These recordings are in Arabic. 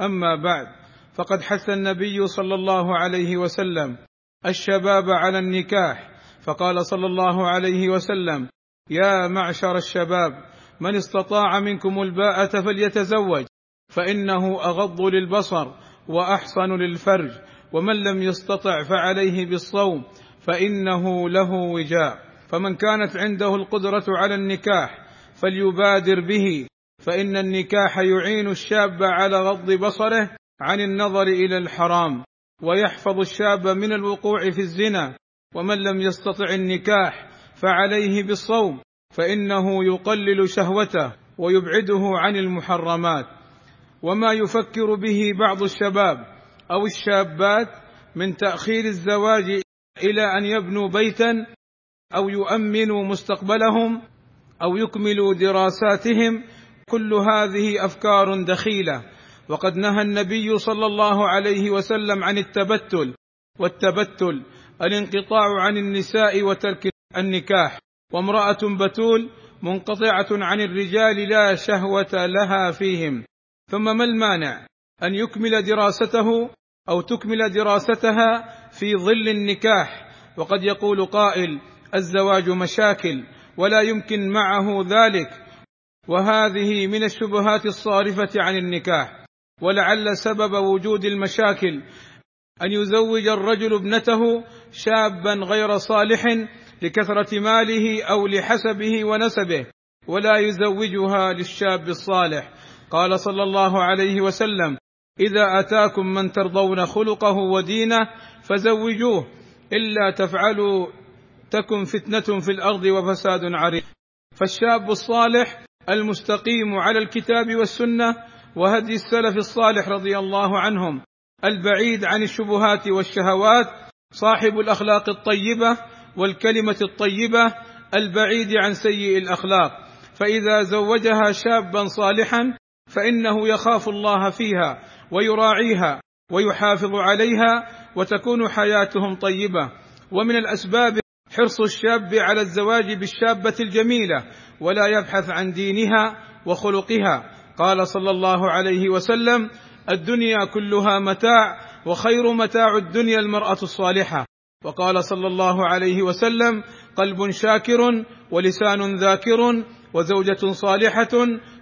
أما بعد فقد حث النبي صلى الله عليه وسلم الشباب على النكاح فقال صلى الله عليه وسلم يا معشر الشباب من استطاع منكم الباءة فليتزوج فإنه أغض للبصر وأحصن للفرج ومن لم يستطع فعليه بالصوم فإنه له وجاء. فمن كانت عنده القدرة على النكاح فليبادر به فإن النكاح يعين الشاب على غض بصره عن النظر إلى الحرام ويحفظ الشاب من الوقوع في الزنا ومن لم يستطع النكاح فعليه بالصوم فإنه يقلل شهوته ويبعده عن المحرمات. وما يفكر به بعض الشباب أو الشابات من تأخير الزواج إلى أن يبنوا بيتا أو يؤمنوا مستقبلهم أو يكملوا دراساتهم كل هذه أفكار دخيلة. وقد نهى النبي صلى الله عليه وسلم عن التبتل والتبتل الانقطاع عن النساء وترك النكاح. وامرأة بتول منقطعة عن الرجال لا شهوة لها فيهم. ثم ما المانع؟ أن يكمل دراسته أو تكمل دراستها في ظل النكاح. وقد يقول قائل الزواج مشاكل ولا يمكن معه ذلك. وهذه من الشبهات الصارفة عن النكاح. ولعل سبب وجود المشاكل أن يزوج الرجل ابنته شابا غير صالح لكثرة ماله أو لحسبه ونسبه ولا يزوجها للشاب الصالح. قال صلى الله عليه وسلم إذا أتاكم من ترضون خلقه ودينه فزوجوه إلا تفعلوا تكن فتنة في الأرض وفساد عريض. فالشاب الصالح المستقيم على الكتاب والسنة وهدي السلف الصالح رضي الله عنهم البعيد عن الشبهات والشهوات صاحب الأخلاق الطيبة والكلمة الطيبة البعيد عن سيء الأخلاق. فإذا زوجها شابا صالحا فإنه يخاف الله فيها ويراعيها ويحافظ عليها وتكون حياتهم طيبة. ومن الأسباب حرص الشاب على الزواج بالشابة الجميلة ولا يبحث عن دينها وخلقها. قال صلى الله عليه وسلم الدنيا كلها متاع وخير متاع الدنيا المرأة الصالحة. وقال صلى الله عليه وسلم قلب شاكر ولسان ذاكر وزوجة صالحة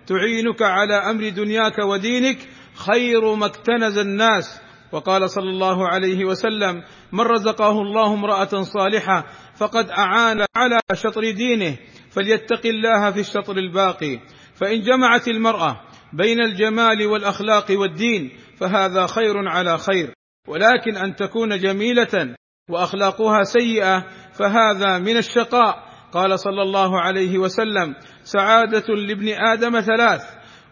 تعينك على أمر دنياك ودينك خير ما اكتنز الناس. وقال صلى الله عليه وسلم من رزقه الله امرأة صالحة فقد أعان على شطر دينه فليتق الله في الشطر الباقي. فإن جمعت المرأة بين الجمال والأخلاق والدين فهذا خير على خير. ولكن أن تكون جميلة وأخلاقها سيئة فهذا من الشقاء. قال صلى الله عليه وسلم سعادة لابن آدم ثلاث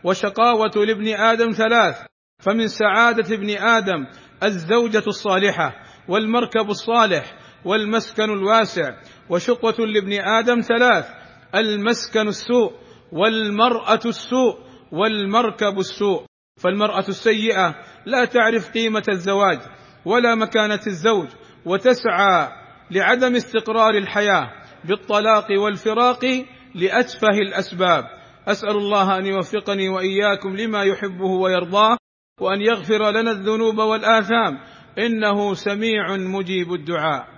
وشقاوة لابن آدم ثلاث. فمن سعادة ابن آدم الزوجة الصالحة والمركب الصالح. والمسكن الواسع وشقوة لابن آدم ثلاث المسكن السوء والمرأة السوء والمركب السوء. فالمرأة السيئة لا تعرف قيمة الزواج ولا مكانة الزوج وتسعى لعدم استقرار الحياة بالطلاق والفراق لأتفه الأسباب. أسأل الله أن يوفقني وإياكم لما يحبه ويرضاه وأن يغفر لنا الذنوب والآثام. إنه سميع مجيب الدعاء.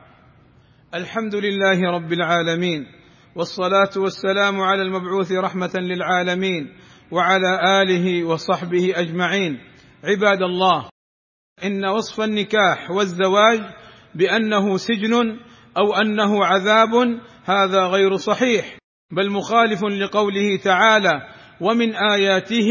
الحمد لله رب العالمين والصلاة والسلام على المبعوث رحمة للعالمين وعلى آله وصحبه أجمعين. عباد الله إن وصف النكاح والزواج بأنه سجن أو أنه عذاب هذا غير صحيح بل مخالف لقوله تعالى ومن آياته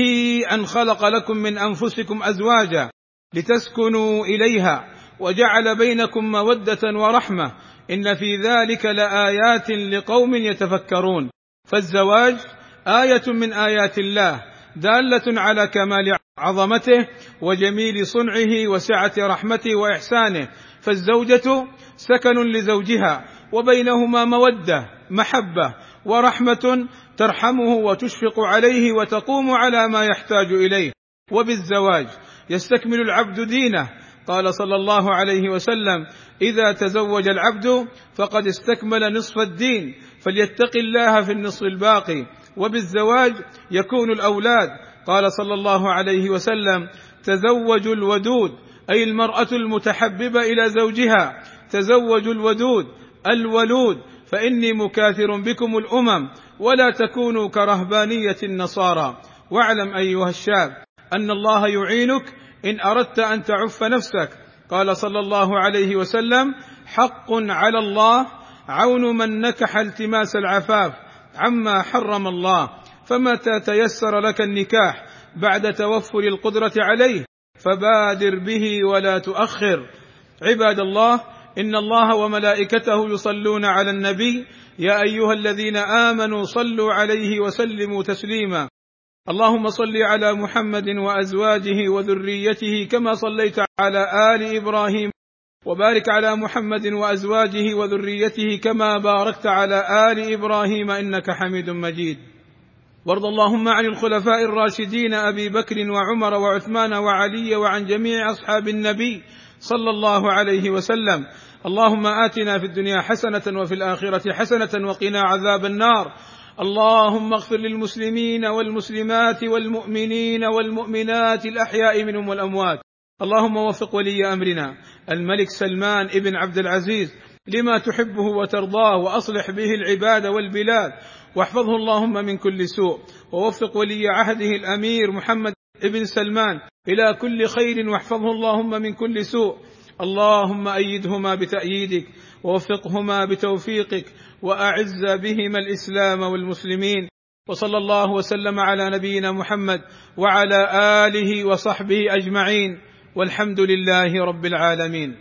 أن خلق لكم من أنفسكم أزواجا لتسكنوا إليها وجعل بينكم مودة ورحمة إن في ذلك لآيات لقوم يتفكرون. فالزواج آية من آيات الله دالة على كمال عظمته وجميل صنعه وسعة رحمته وإحسانه. فالزوجة سكن لزوجها وبينهما مودة محبة ورحمة ترحمه وتشفق عليه وتقوم على ما يحتاج إليه. وبالزواج يستكمل العبد دينه قال صلى الله عليه وسلم إذا تزوج العبد فقد استكمل نصف الدين فليتق الله في النصف الباقي وبالزواج يكون الأولاد. قال صلى الله عليه وسلم تزوجوا الودود أي المرأة المتحببة إلى زوجها تزوجوا الودود الولود فإني مكاثر بكم الأمم ولا تكونوا كرهبانية النصارى. واعلم أيها الشاب أن الله يعينك إن أردت أن تعف نفسك. قال صلى الله عليه وسلم حق على الله عون من نكح التماس العفاف عما حرم الله. فمتى تيسر لك النكاح؟ بعد توفر القدرة عليه. فبادر به ولا تؤخر. عباد الله إن الله وملائكته يصلون على النبي يا أيها الذين آمنوا صلوا عليه وسلموا تسليما. اللهم صل على محمد وأزواجه وذريته كما صليت على آل إبراهيم وبارك على محمد وأزواجه وذريته كما باركت على آل إبراهيم إنك حميد مجيد. وارض اللهم عن الخلفاء الراشدين أبي بكر وعمر وعثمان وعلي وعن جميع أصحاب النبي صلى الله عليه وسلم. اللهم آتنا في الدنيا حسنة وفي الآخرة حسنة وقنا عذاب النار. اللهم اغفر للمسلمين والمسلمات والمؤمنين والمؤمنات الأحياء منهم والأموات. اللهم وفق ولي أمرنا. الملك سلمان ابن عبد العزيز لما تحبه وترضاه وأصلح به العباد والبلاد. واحفظه اللهم من كل سوء. ووفق ولي عهده الأمير محمد ابن سلمان إلى كل خير. واحفظه اللهم من كل سوء. اللهم أيدهما بتأييدك ووفقهما بتوفيقك وأعز بهما الإسلام والمسلمين وصلى الله وسلم على نبينا محمد وعلى آله وصحبه أجمعين والحمد لله رب العالمين